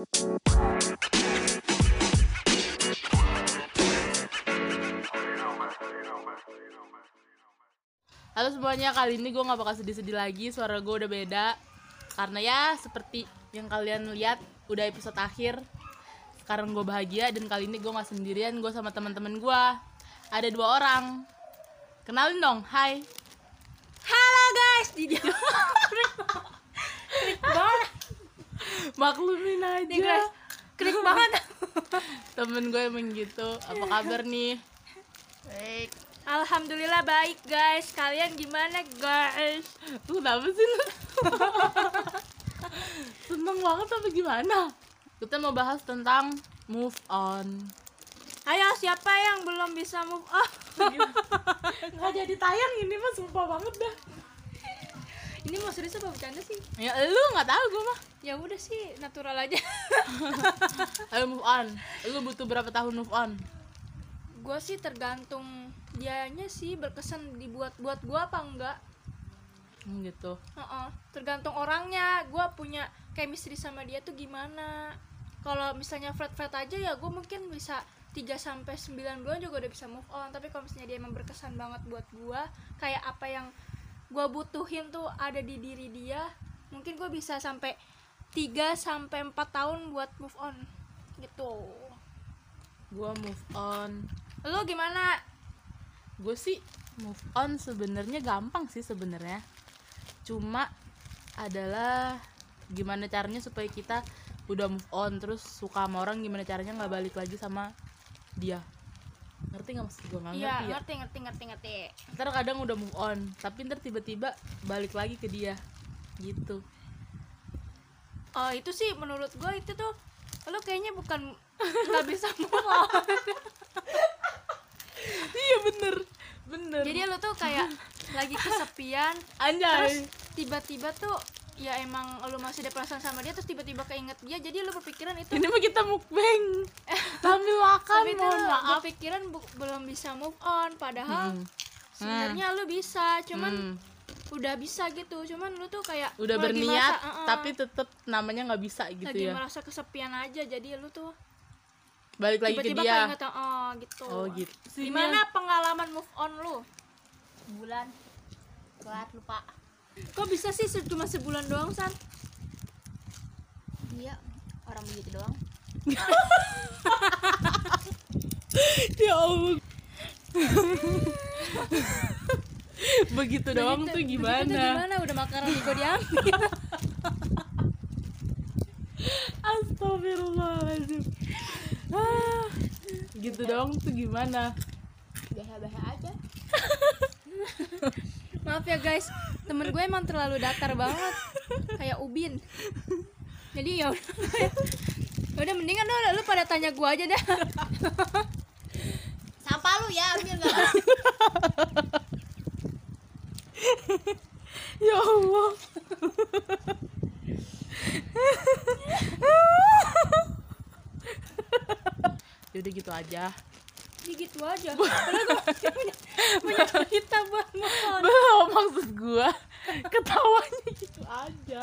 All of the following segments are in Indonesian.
Halo semuanya, kali ini gue gak bakal sedih-sedih lagi Suara gue udah beda. Karena ya seperti yang kalian lihat Udah episode akhir. Sekarang gue bahagia dan kali ini gue gak sendirian Gue sama teman-teman gue Ada dua orang. Kenalin dong, hai. Halo guys, krik banget, Maklumin aja nih guys, krik banget. Temen gue emang gitu Apa kabar nih? Baik. Alhamdulillah baik guys. Kalian gimana guys? Lu kenapa sih lu? Seneng banget apa gimana? Kita mau bahas tentang move on Ayo siapa yang belum bisa move on? Nggak jadi tayang ini mah sumpah banget dah Ini mau serius apa bercanda sih? Ya lu nggak tahu gue mah Ya udah sih, natural aja. Ayo move on Lu butuh berapa tahun move on? gue sih tergantung dianya sih berkesan dibuat buat gue apa enggak. Hmm, gitu Heeh, tergantung orangnya. Gue punya chemistry sama dia tuh gimana. Kalau misalnya flat-flat aja ya gue mungkin bisa 3 sampai 9 bulan juga udah bisa move on. Tapi kalau misalnya dia emang berkesan banget buat gue, kayak apa yang gue butuhin tuh ada di diri dia, mungkin gue bisa sampai 3 sampai 4 tahun buat move on. Gitu. Gue move on Lu gimana? Gue sih move on sebenarnya gampang sih sebenarnya Cuma adalah gimana caranya supaya kita udah move on terus suka sama orang gimana caranya nggak balik lagi sama dia ngerti nggak maksud gue nggak Iya, ngerti ya ngerti ngerti ngerti ngerti. ntar kadang udah move on tapi ntar tiba-tiba balik lagi ke dia gitu Oh, itu sih menurut gue itu tuh lu kayaknya bukan nggak bisa move on. iya bener bener Jadi lu tuh kayak lagi kesepian, anjay terus tiba-tiba tuh ya emang lu masih ada perasaan sama dia terus tiba-tiba keinget dia jadi lu berpikiran itu ini mah kita mukbang. Sambil makan tapi mohon maaf. berpikiran bu- belum bisa move on padahal Hmm. sebenarnya lu bisa cuman Hmm. udah bisa gitu cuman lu tuh kayak udah lu lagi berniat merasa, "Uh-uh," tapi tetep namanya nggak bisa gitu lagi ya. merasa kesepian aja jadi lu tuh balik lagi ke tiba-tiba dia. keinget oh gitu. Oh gitu. Gimana pengalaman move on lu? Bulan. Telat lupa kok bisa sih cuma sebulan doang san? Iya orang begitu doang. Ya allah. Begitu doang tuh Begitu gimana? gimana? Udah makanan juga diambil. Astagfirullahaladzim. Ah, gitu doang tuh gimana? Bahaya-bahaya aja maaf ya guys. Temen gue emang terlalu datar banget. Kayak ubin. Jadi ya udah. Ya udah mendingan lu, lu pada tanya gue aja dah. Sampah lu ya ambil nggak ya allah. Yaudah gitu aja Gitu aja. Padahal gue masih punya, punya cerita buat move on Belum maksud gua? Ketawanya gitu aja.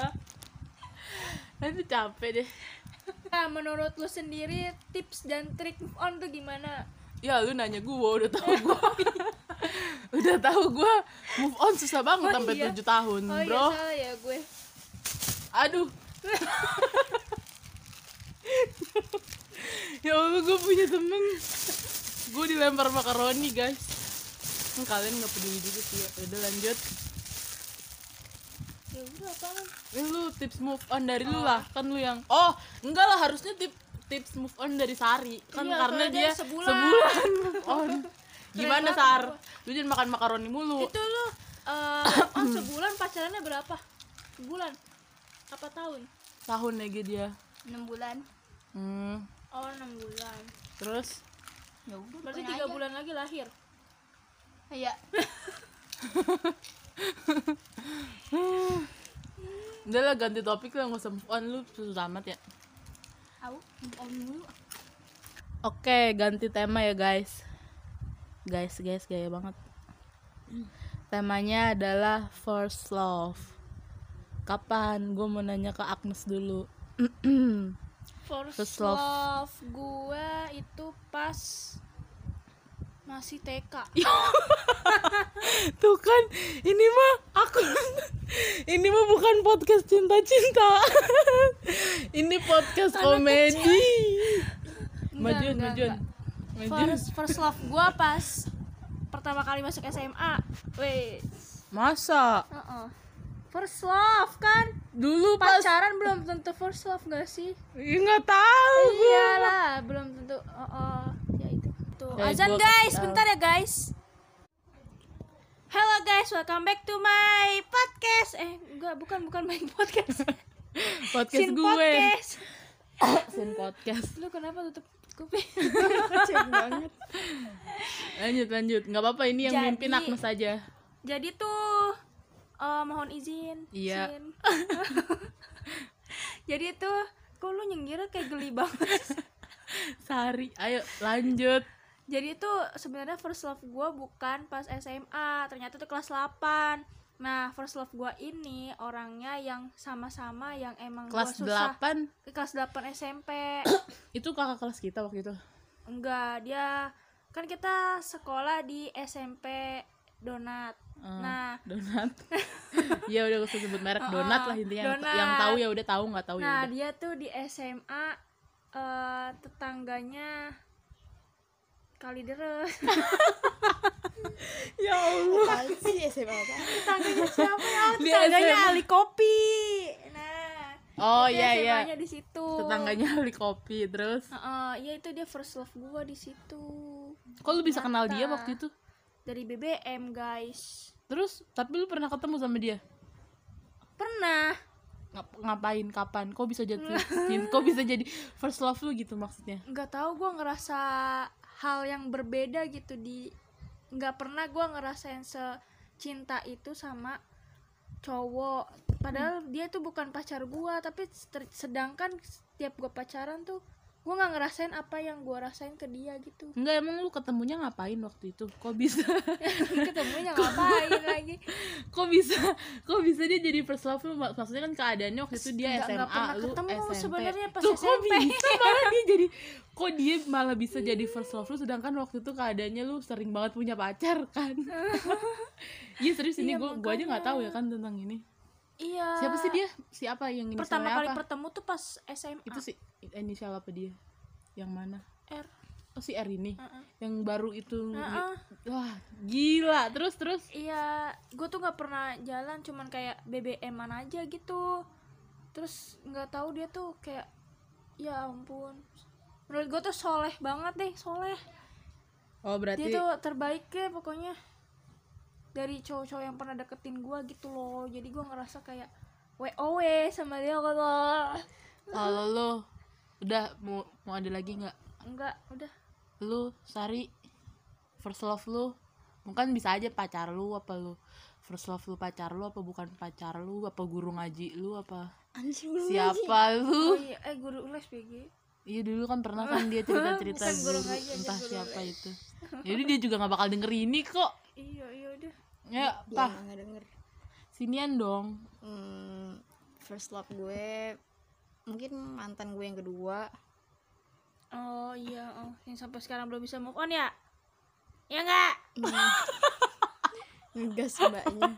Nanti capek deh. Nah menurut lu sendiri tips dan trik move on tuh gimana? Ya lu nanya gua udah tahu gua. Udah tahu gua move on susah banget Oh, sampai iya. 7 tahun oh iya bro. salah ya gue. Aduh. Ya Allah gue punya temen Gue dilempar makaroni guys. Hmm, Kalian gak peduli juga sih. Ya Udah lanjut. Ya udah apaan? Eh lu tips move on dari lu lah. Kan lu yang Oh enggak lah harusnya tip, tips move on dari Sari. Kan Iya, karena dia sebulan. sebulan move on. Gimana Sar? Lu jangan makan makaroni mulu. Itu lu eh oh sebulan pacarannya berapa? Sebulan. Apa tahun? Tahun lagi dia. Enam bulan. Hmm. oh enam bulan. Terus ya udah berarti tiga aja. bulan lagi lahir iya Udah lah ganti topik lah gak usah move on Lu susah amat ya aku move on dulu Oke, ganti tema ya guys. Guys, guys, gaya banget. Temanya adalah first love. Kapan? Gue mau nanya ke Agnes dulu. First, First love. love gue itu pas masih TK. Tuh kan, ini mah aku ini mah bukan podcast cinta-cinta. ini podcast komedi. Enggak, Majuan, enggak, majuan. enggak. Majuan. First, first love gue pas pertama kali masuk SMA. Weh, Masa? uh First love kan? Dulu pas Pacaran belum tentu first love gak sih? Ih, nggak tahu. Iyalah, belum tentu. Oh, oh. ya itu. Tuh, Ya, azan guys, kasih bentar ya guys. Hello guys, welcome back to my podcast. Eh, enggak, bukan bukan my podcast. Podcast Sin gue. podcast. Sin podcast. Lu kenapa tutup kuping? Lanjut, lanjut. Nggak apa-apa, ini yang Jadi- mimpin Agnes saja. Jadi tuh eh, mohon izin. Iya. Jadi tuh kok lu nyengirnya kayak geli banget. Sari, ayo lanjut. Jadi itu sebenarnya first love gue bukan pas SMA, ternyata itu kelas 8 Nah, first love gue ini orangnya yang sama-sama yang emang gua Kelas susah 8 Ke kelas 8 SMP itu kakak kelas kita waktu itu. Enggak, dia kan kita sekolah di SMP Donat Eh, Nah, donat. ya udah usah sebut merek donat lah intinya. Yang- donat. Yang tahu ya udah tahu nggak tahu ya nah dia tuh di SMA eh, tetangganya kali deres Ya Allah. Sih SMA apa? tetangganya siapa ya Oh, tetangganya. Ali Kopi nah Oh itu iya iya. SMA-nya di situ Tetangganya beli kopi terus. Heeh, ya itu dia first love gua di situ Kok lu bisa kenal dia waktu itu? dari BBM guys Terus tapi lu pernah ketemu sama dia? pernah Ngap- ngapain kapan? Kok bisa jadi kok bisa jadi first love lu gitu maksudnya? nggak tahu gua ngerasa hal yang berbeda gitu di nggak pernah gua ngerasain secinta itu sama cowok padahal dia tuh bukan pacar gua tapi sedangkan setiap gua pacaran tuh gua nggak ngerasain apa yang gua rasain ke dia gitu Enggak emang lu ketemunya ngapain waktu itu? Kok bisa? ketemunya ngapain lagi kok bisa? Kok bisa dia jadi first love lu? Mak- Maksudnya kan keadaannya waktu itu dia Nggak- SMA, nggak pernah lu ketemu SMP. sebenarnya pas Tuh, kok SMP. bisa malah dia jadi kok dia malah bisa jadi first love lu sedangkan waktu itu keadaannya lu sering banget punya pacar kan? Iya serius ini Iya, gua gua aja nggak tahu ya kan tentang ini. Iya Siapa sih dia? Siapa yang ini pertama kali apa? bertemu tuh pas SMA Itu sih inisial apa dia? Yang mana? R Oh si R ini. Heeh. Yang baru itu. Heeh. Wah, gila. Terus terus Iya, gue tuh nggak pernah jalan, cuman kayak BBM-an aja gitu. Terus nggak tahu dia tuh kayak, ya ampun. Menurut gue tuh soleh banget deh, soleh. Oh, berarti Dia tuh terbaik ya pokoknya. Dari cowok-cowok yang pernah deketin gue gitu loh. Jadi gue ngerasa kayak WOW sama dia kalau kalau lo udah mau mau ada lagi nggak? enggak, udah. Lu Sari first love lu mungkin bisa aja pacar lu apa lu first love lu pacar lu apa bukan pacar lu apa guru ngaji lu apa Anjir lu siapa Oh lu iya, eh guru les BG. iya dulu kan pernah kan dia cerita cerita guru guru ngaji, aja entah guru siapa les. itu jadi dia juga nggak bakal denger ini kok Iya, iya. Ya Dia nggak denger. sinian dong Hmm, first love gue mungkin mantan gue yang kedua. Oh iya, oh yang sampai sekarang belum bisa move on ya? Ya enggak? Ngegas mbaknya.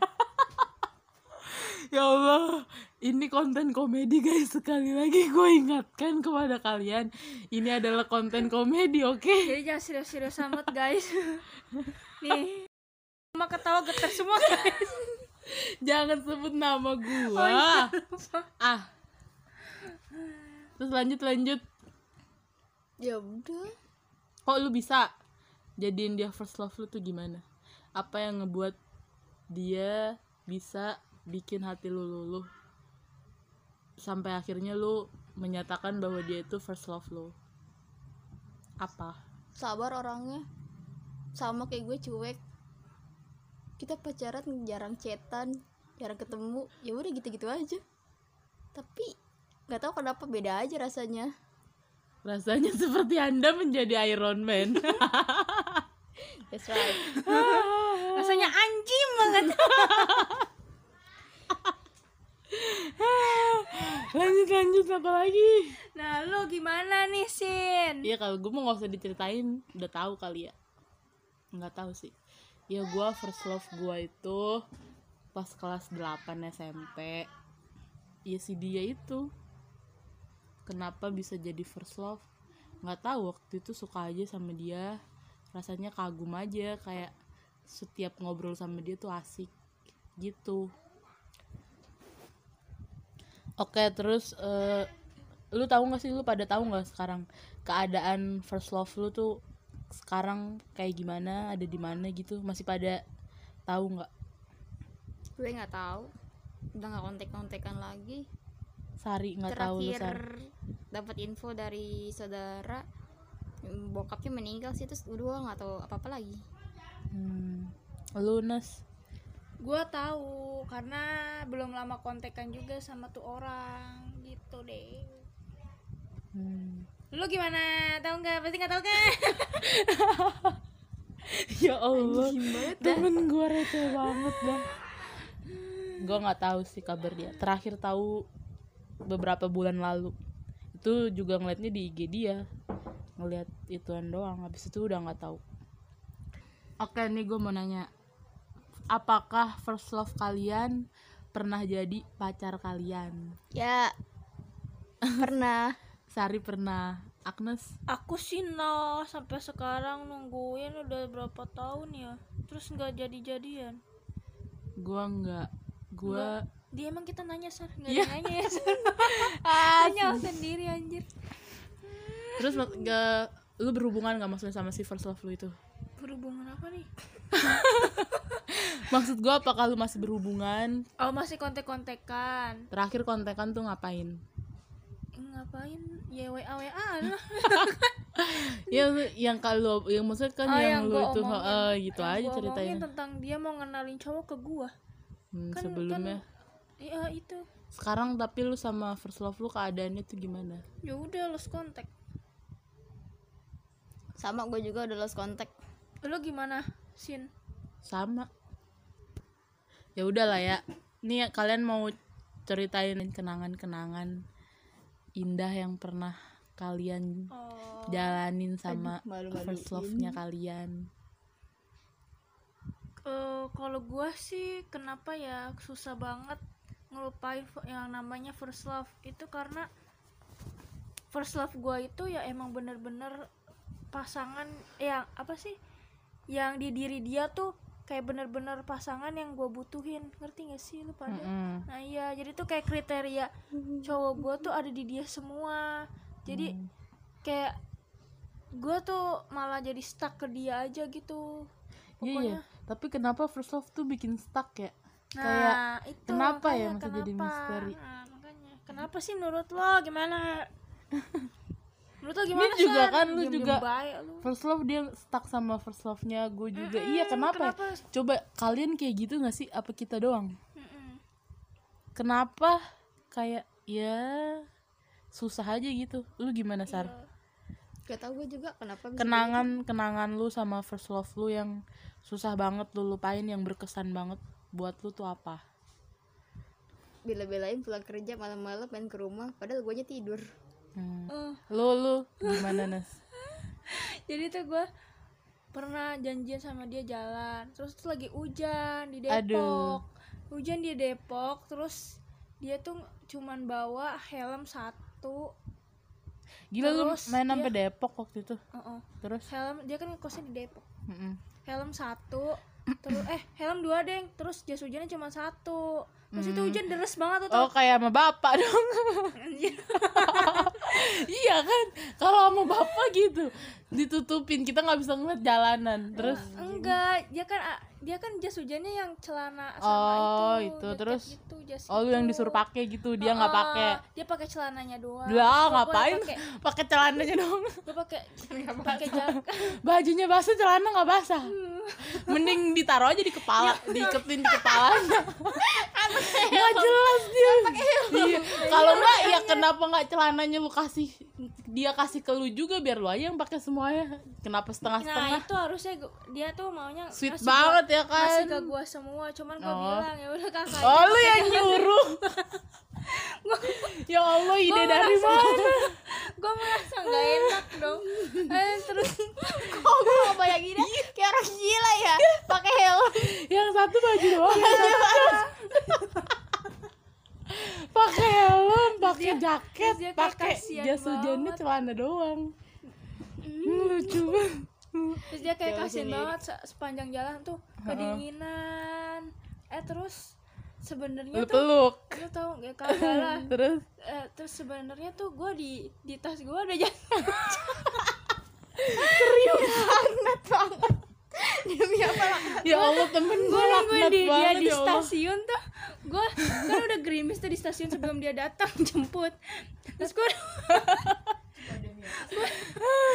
Ya Allah, ini konten komedi guys. Sekali lagi gue ingatkan kepada kalian, ini adalah konten komedi, oke? Jadi jangan serius-serius amat guys. Nih, cuma ketawa getar semua guys. Jangan sebut nama gue. Oh, iya. Ah. Terus lanjut lanjut. ya udah. Kok lu bisa jadiin dia first love lu tuh gimana? Apa yang ngebuat dia bisa bikin hati lu luluh sampai akhirnya lu menyatakan bahwa dia itu first love lu? Apa? Sabar orangnya. Sama kayak gue cuek. Kita pacaran jarang chatan, jarang ketemu. Ya udah gitu-gitu aja. Tapi nggak tahu kenapa beda aja rasanya. Rasanya seperti Anda menjadi Iron Man. That's right. Rasanya anjing banget. lanjut lanjut apa lagi nah lu gimana nih sin Iya kalau gue mau nggak usah diceritain udah tahu kali ya nggak tahu sih ya gue first love gue itu pas kelas 8 SMP ya si dia itu. Kenapa bisa jadi first love? Nggak tahu waktu itu suka aja sama dia. Rasanya kagum aja kayak setiap ngobrol sama dia tuh asik gitu. Oke terus eh, lu tahu nggak sih? Lu pada tahu nggak sekarang keadaan first love lu tuh sekarang kayak gimana ada di mana gitu? Masih pada tahu nggak? Gue nggak tahu. Udah nggak kontek kontekan lagi. Sari nggak tahu lu terakhir dapat info dari saudara mm, bokapnya meninggal sih terus udah nggak tahu apa apa lagi. Hmm. lu Nas? Gue tahu karena belum lama kontekan juga sama tuh orang gitu deh. Hmm. Lu gimana? Tahu nggak? Pasti nggak tahu kan? Ya Allah. Temen gue receh banget dah. Gue nggak tahu sih kabar dia. Terakhir tahu beberapa bulan lalu. Itu juga ngeliatnya di IG dia. Ngeliat ituan doang. Habis itu udah nggak tahu. Oke nih gue mau nanya. Apakah first love kalian pernah jadi pacar kalian? Ya pernah Sari pernah. Agnes? Aku sih no sampai sekarang nungguin udah berapa tahun ya. Terus nggak jadi jadian gue nggak. Gue dia emang kita nanya sar. Nggak ada nanya ya sar. Nanya sendiri anjir. Terus nggak lu berhubungan nggak maksudnya sama si first love lu itu? Berhubungan apa nih? Maksud gue apakah lu masih berhubungan? Oh masih kontek-kontekan. Terakhir kontekan tuh ngapain ngapain? Ya wa wa lah. Yang yang kalau yang maksudnya kan Oh, yang, yang lu itu omongin. heeh, gitu Yang aja gua ceritanya. tentang dia mau ngenalin cowok ke gua. Hmm, kan- sebelumnya. iya itu. Sekarang tapi lu sama first love lu keadaannya tuh gimana? Ya udah lost kontak sama gue juga udah lost kontak lu gimana sin? Sama. Ya udahlah ya. Nih kalian mau ceritain kenangan-kenangan indah yang pernah kalian oh. jalanin sama first love-nya kalian? Eh, kalau gua sih kenapa ya susah banget ngelupain yang namanya first love. Itu karena first love gua itu ya emang bener-bener pasangan yang apa sih yang di diri dia tuh kayak bener-bener pasangan yang gua butuhin ngerti gak sih lu pada Mm-mm. nah iya jadi tuh kayak kriteria cowok gua tuh ada di dia semua jadi kayak gua tuh malah jadi stuck ke dia aja gitu Iya, iya. Tapi kenapa first love tuh bikin stuck ya? Nah, Kayak itu kenapa ya masih jadi kenapa? misteri? Nah, makanya. Kenapa sih menurut lo gimana? menurut lo gimana Ini juga kan lu juga first love dia stuck sama first love-nya gue juga. iya, kenapa? ya? kenapa? Coba kalian kayak gitu gak sih? Apa kita doang? Mm-mm. Kenapa kayak ya susah aja gitu. Lu gimana, Sar? Iya. gak tau gue juga kenapa bisa Kenangan kenangan lu sama first love lu yang susah banget lu lupain yang berkesan banget buat lu tuh apa? bela-belain pulang kerja malam-malam main ke rumah padahal gue tidur Hmm. Eh, Lu lu gimana, Nas? jadi tuh gue pernah janjian sama dia jalan terus tuh lagi hujan di Depok Aduh. hujan di Depok terus dia tuh cuman bawa helm satu Gila lu Terus main dia- sampai Depok waktu itu. Heeh. Terus helm dia kan kosnya di Depok Mm-mm. helm satu terus eh helm dua deng terus jas hujannya cuma satu terus itu hujan deres banget tuh Oh kayak sama bapak dong. Iya kan? Kalau sama bapak gitu Ditutupin. Kita nggak bisa ngeliat jalanan. Terus? Enggak dia kan dia kan jas hujannya yang celana sama Oh, itu, itu. Terus? gitu, jas Oh lu yang itu. disuruh pakai gitu Dia nggak Heeh, pakai? dia pakai celananya doang. Lah ngapain? pakai celananya dong gue pakai pakai jaket. Bajunya basah celana nggak basah. Mending ditaruh aja di kepala Diiketin di kepalanya. Nggak jelas dia. Iya. Kalau nggak ya kenapa nggak celananya lu kasih Dia kasih ke lu juga Biar lu aja yang pakai semuanya. Kenapa nah setengah-setengah itu harusnya gua- dia tuh maunya Sweet ngasih gua- banget ya kan? masih ke gua semua cuman gua Oh. bilang ya udah kakak oh lu yang nyuruh? Ya Allah ide dari mana? Gue merasa nggak enak dong. Eh, terus kok gue gak bayanginnya kayak orang gila ya pakai helm. Yang satu baju doang. Yang satu pakai helm pakai jaket pakai jas hujannya celana doang. Hmm, lucu banget. Terus dia kayak sini. banget se- sepanjang jalan tuh kedinginan. Eh terus sebenarnya tuh peluk. lu tau nggak kagak lah. Terus? Eh, terus sebenarnya tuh gue di di tas gue ada jas banget banget demi apa lah? Ya Allah temen gue gue laknat di dia di ya Allah. stasiun tuh. Gue kan udah gerimis tuh di stasiun sebelum dia datang jemput. Terus gue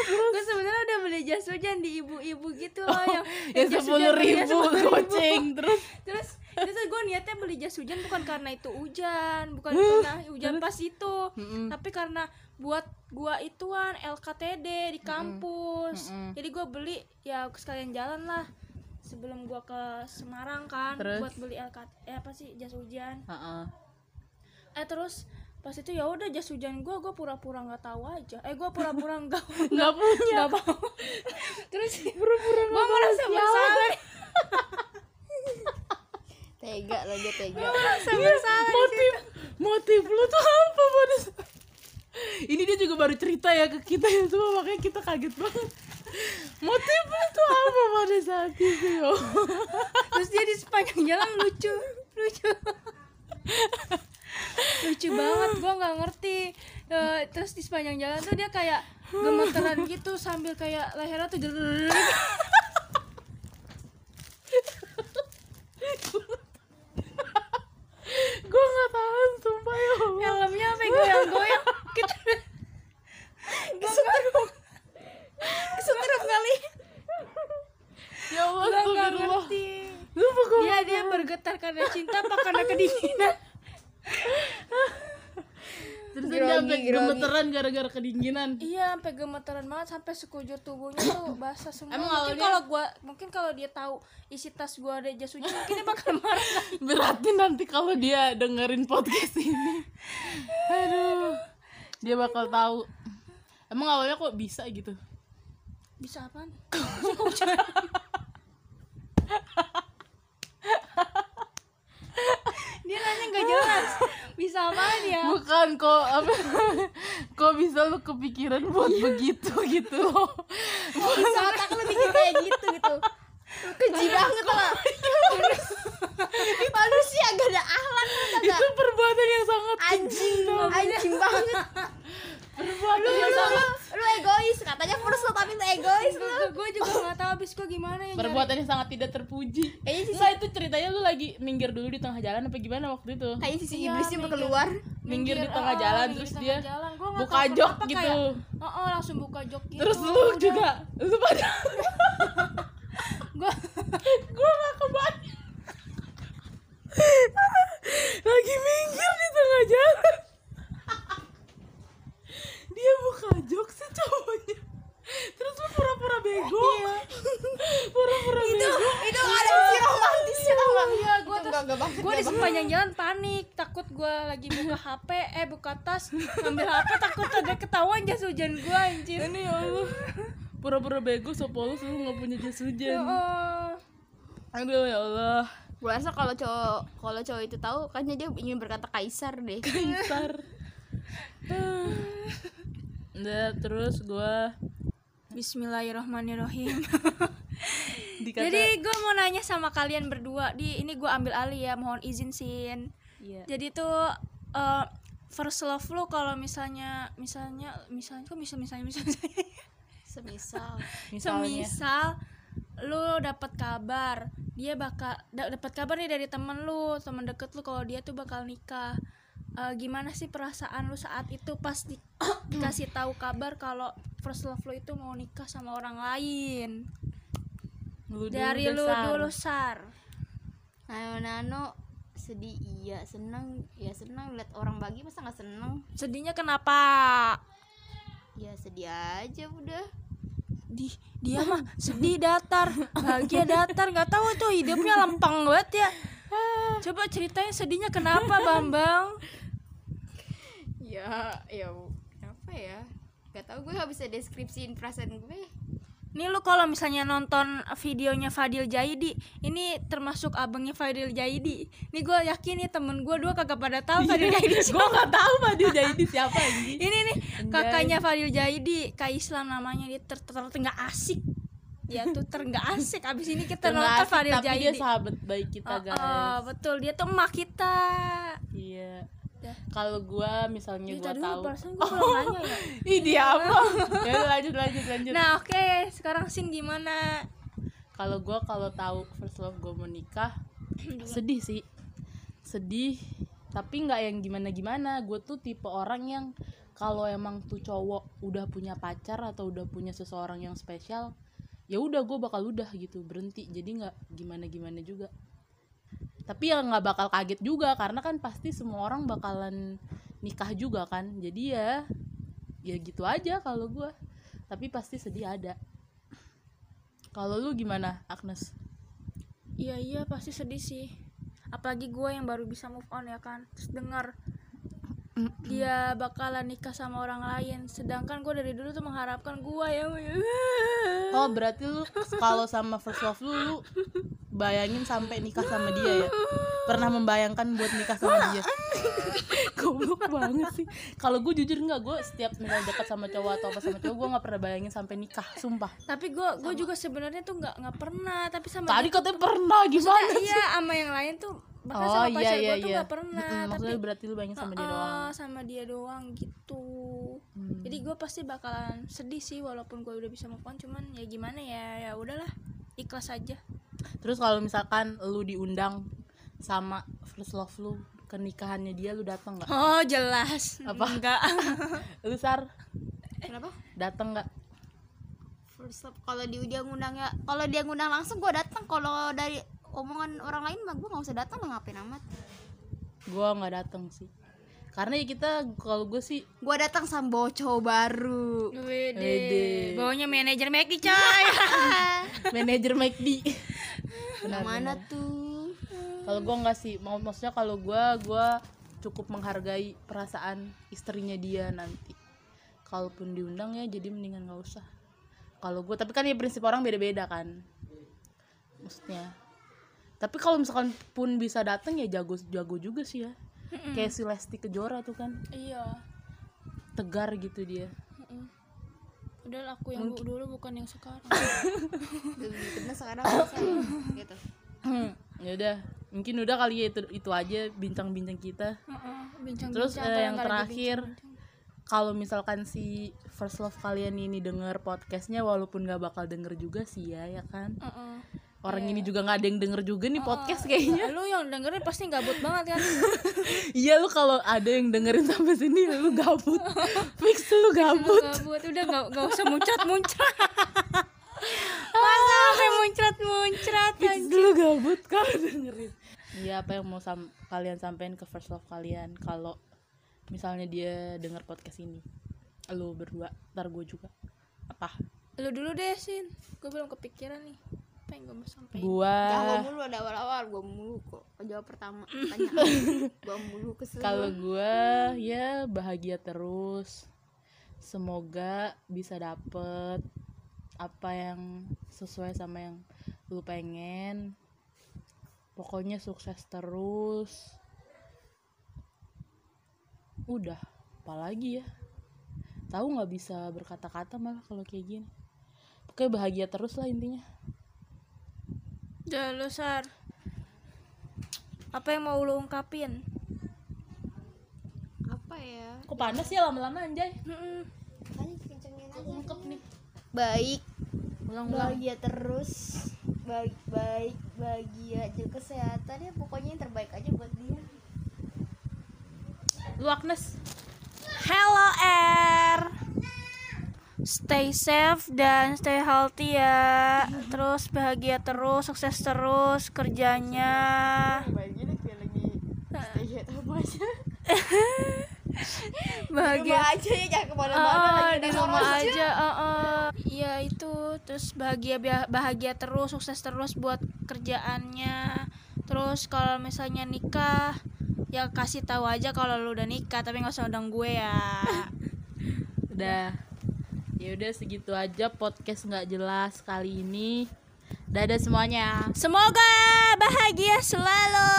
gue sebenarnya udah beli jas hujan di ibu-ibu gitu loh yang ya sepuluh ribu 10.000. goceng terus? Terus itu gue niatnya beli jas hujan bukan karena itu hujan bukan karena hujan pas itu tapi karena buat gua ituan LKTD di kampus. Jadi gua beli ya sekalian jalan lah sebelum gua ke Semarang kan Terus? buat beli LKT eh apa sih jas hujan. Heeh. eh terus pas itu ya udah jas hujan gua gua pura-pura nggak tahu aja. Eh gua pura-pura nggak nggak punya. nggak mau. Terus pura-pura gua merasa bersalah tega lah dia tega. Merasa bersalah motif motif lu tuh apa saat- ini dia juga baru cerita ya ke kita ya semua makanya kita kaget banget. Motif lu tuh apa pada saat itu ya terus dia di sepanjang jalan lucu lucu. Lucu banget gua nggak ngerti. Eh, terus di sepanjang jalan tuh dia kayak gemeteran gitu sambil kayak lehernya tuh gerak gue nggak tahan sumpah ya Allah helmnya sampai goyang-goyang kita kesetrum kali ya Allah gua nggak astagfirullah ngerti Sumpah gue dia dia bergetar karena cinta apa karena kedinginan. Terus dia sampai gemeteran gara-gara kedinginan. Iya sampai gemeteran banget sampai sekujur tubuhnya tuh basah semua. Emang mungkin awalnya- kalau gua mungkin kalau dia tahu isi tas gua ada jas hujan mungkin dia bakal marah. Berarti nanti kalau dia dengerin podcast ini aduh dia bakal tahu. Emang awalnya kok bisa gitu? Bisa apaan nggak jelas. Bisa apaan ya. Bukan kok apa kok bisa lu kepikiran buat begitu gitu loh. Bisa otak lu bikin kayak gitu gitu? Keji banget lah manusia gak ada akhlak tau itu perbuatan yang sangat anjing anjing banget. Perbuatan lu yang lu, sangat lu egois katanya first tapi lu egois gue juga nggak tahu abis gue gimana ya nyari. perbuatan yang sangat tidak terpuji. Kayaknya sisi Enggak itu ceritanya lu lagi minggir dulu di tengah jalan apa gimana waktu itu? Kayaknya sisi Iya, iblisnya minggir. berkeluar minggir di tengah oh, jalan minggir terus di dia jalan. Gua nggak buka tahu jok kenapa gitu. kayak, oh, oh, langsung buka jok gitu terus lu juga lu pada gue gue gak kebayang. Lagi minggir di tengah jalan dia buka jok sih cowoknya terus lu pura-pura bego pura-pura bego itu gak ada sisi romantisnya tau gak iya gue terus Enggak, enggak banget, gue di enggak sepanjang jalan panik takut gue lagi buka hp tas ngambil hp takut ada ketahuan jas hujan gue anjir. Ini ya Allah. Pura-pura bego so polos lu gak punya jas Ya hujan Allah. aduh ya Allah. Gue rasa kalau cowok kalau cowok itu tahu kayaknya dia ingin berkata kaisar deh. Pintar Udah terus gua Bismillahirrahmanirrahim. Dikata jadi gue mau nanya sama kalian berdua. Di ini gue ambil alih ya mohon izin sin. Iya. jadi tuh eh, first love lu kalau misalnya misalnya misalnya kok bisa misalnya misalnya semisal. Misalnya. Semisal lu dapat kabar dia bakal da- dapat kabar nih dari temen lu temen deket lu kalau dia tuh bakal nikah. Eh, gimana sih perasaan lu saat itu pas di- dikasih tahu kabar kalau first love lu itu mau nikah sama orang lain? Lu dulu dari lu dulu sar. Nano nano sedih iya seneng ya seneng lihat orang bagi masa nggak seneng? Sedihnya kenapa? Ya sedih aja udah. Sedih dia mah sedih datar bahagia datar nggak tahu tuh hidupnya lempeng banget ya. Coba ceritain sedihnya kenapa bambang? Ya ya apa ya? Gak tau gue gak bisa deskripsiin perasaan gue Nih lu kalau misalnya nonton videonya Fadil Jaidi, ini termasuk abangnya Fadil Jaidi. Nih gue yakin nih temen gue dua kagak pada tahu Fadil Jaidi gue nggak tahu Fadil Jaidi siapa ini Ini nih kakaknya Fadil Jaidi, Kak Islam namanya dia ter ter nggak asik. Dia tuh ter nggak asik. Abis ini kita nonton Fadil tapi Jaidi. dia sahabat baik kita guys oh, betul dia tuh emak kita. iya. Kalau gua misalnya dulu tahu. gue belum nanya ya. ih dia apa? Ya lanjut lanjut lanjut. Nah oke, sekarang Sin gimana? kalau gua kalau tahu first love gua mau nikah sedih sih. Sedih tapi nggak yang gimana gimana gue tuh tipe orang yang kalau emang tuh cowok udah punya pacar atau udah punya seseorang yang spesial ya udah gue bakal udah gitu berhenti. Jadi nggak gimana gimana juga tapi ya nggak bakal kaget juga karena kan pasti semua orang bakalan nikah juga kan jadi ya ya gitu aja kalau gue tapi pasti sedih ada kalau lu gimana Agnes Iya iya pasti sedih sih. Apalagi gue yang baru bisa move on ya kan. Terus dengar dia bakalan nikah sama orang lain. Sedangkan gue dari dulu tuh mengharapkan gue ya. Oh berarti lu kalau sama first love lu, lu bayangin sampai nikah sama dia ya? Pernah membayangkan buat nikah sama dia? Goblok banget sih. Kalau gue jujur nggak, gue setiap misalnya dekat sama cowok atau apa sama cowok, gue nggak pernah bayangin sampai nikah, sumpah. Tapi gue gue juga sebenarnya tuh nggak nggak pernah. Tapi sama Tadi dia- katanya pernah gimana? iya sama yang lain tuh bahkan Oh sama iya pacar iya gue tuh iya. nggak pernah. Mm-mm, tapi Maksudnya berarti lu bayangin sama dia Eh, doang. sama dia doang gitu. Hmm. Jadi gue pasti bakalan sedih sih walaupun gue udah bisa move on. Cuman ya gimana ya ya udahlah ikhlas aja. Terus kalau misalkan lu diundang sama first love lu ke nikahannya dia, lu datang nggak? Oh jelas. Apa? Enggak. Lu sar kenapa datang nggak? first love kalau dia dia ngundang ya kalau dia ngundang langsung gue datang kalau dari omongan orang lain mah gue nggak usah datang lah ngapain amat Gue nggak datang sih. Karena ya kita kalau gue sih gue datang sama bawa cowok baru. Wede. Wede. Bawanya manajer McD coy. manajer McD. Yang mana tuh? Kalau gue nggak sih mau maksudnya kalau gue gue cukup menghargai perasaan istrinya dia nanti. Kalaupun diundang ya jadi mendingan nggak usah. Kalau gue tapi kan ya prinsip orang beda-beda kan. Maksudnya. Tapi kalau misalkan pun bisa datang ya jago jago juga sih ya kayak si Lesti Kejora tuh kan. Iya. tegar gitu dia. Mm-mm. Udah aku yang bu- dulu bukan yang sekarang. karena sekarang gitu. Ya udah mungkin udah kali ya itu itu aja bincang-bincang kita. Heeh, bincang Terus, eh, yang terakhir, kalau misalkan si first love kalian ini denger podcastnya walaupun nggak bakal denger juga sih ya ya kan orang ini juga nggak ada yang denger juga nih podcast kayaknya. lu yang dengerin pasti gabut banget kan? Iya lu kalau ada yang dengerin sampai sini lu gabut. Fix lu gabut. gabut. Udah gak, gak usah muncrat muncrat masa sampai muncrat muncrat fix lu gabut kalau dengerin. Iya apa yang mau sam- kalian sampein ke first love kalian kalau misalnya dia denger podcast ini? Lu berdua ntar gue juga. Apa? Lu dulu deh sin. Gue belum kepikiran nih apa yang gue mau sampaikan gua Jangan mulu ada awal-awal gue mulu kok jawab pertama pertanyaan gue mulu kesel Kalau gue ya bahagia terus. Semoga bisa dapet apa yang sesuai sama yang lu pengen. Pokoknya sukses terus. Udah, apalagi ya? Tahu nggak bisa berkata-kata malah kalau kayak gini. Pokoknya bahagia terus lah intinya. Udah lu sar. Apa yang mau lu ungkapin? Apa ya? Kok panas ya lama-lama anjay? Aja Ungkep nih. baik. Ulang-ulang. bahagia terus. Baik baik bahagia. Juga kesehatan ya pokoknya yang terbaik aja buat dia. Lu Agnes. Hello Air Stay safe dan stay healthy ya. Terus bahagia terus, sukses terus kerjanya. Bahagia aja. Bahagia rumah aja ya ke mana-mana lagi di rumah aja. ah, ah. Iya itu. Terus bahagia bahagia terus sukses terus buat kerjaannya. Terus kalau misalnya nikah ya kasih tahu aja kalau lu udah nikah tapi nggak usah undang gue ya. Udah ya udah segitu aja podcast nggak jelas kali ini. Dadah semuanya. Semoga bahagia selalu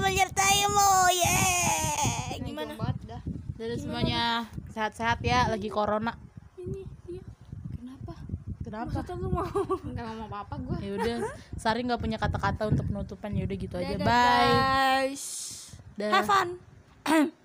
menyertaimu. Yeah. Gimana? dah. Dadah semuanya. Sehat-sehat ya lagi corona. Ini dia kenapa? Kenapa? Maksudnya lu mau nggak ngomong apa apa gue ya udah Sari nggak punya kata-kata untuk penutupan. Ya udah gitu aja. Dadah, bye. guys. Dah. have fun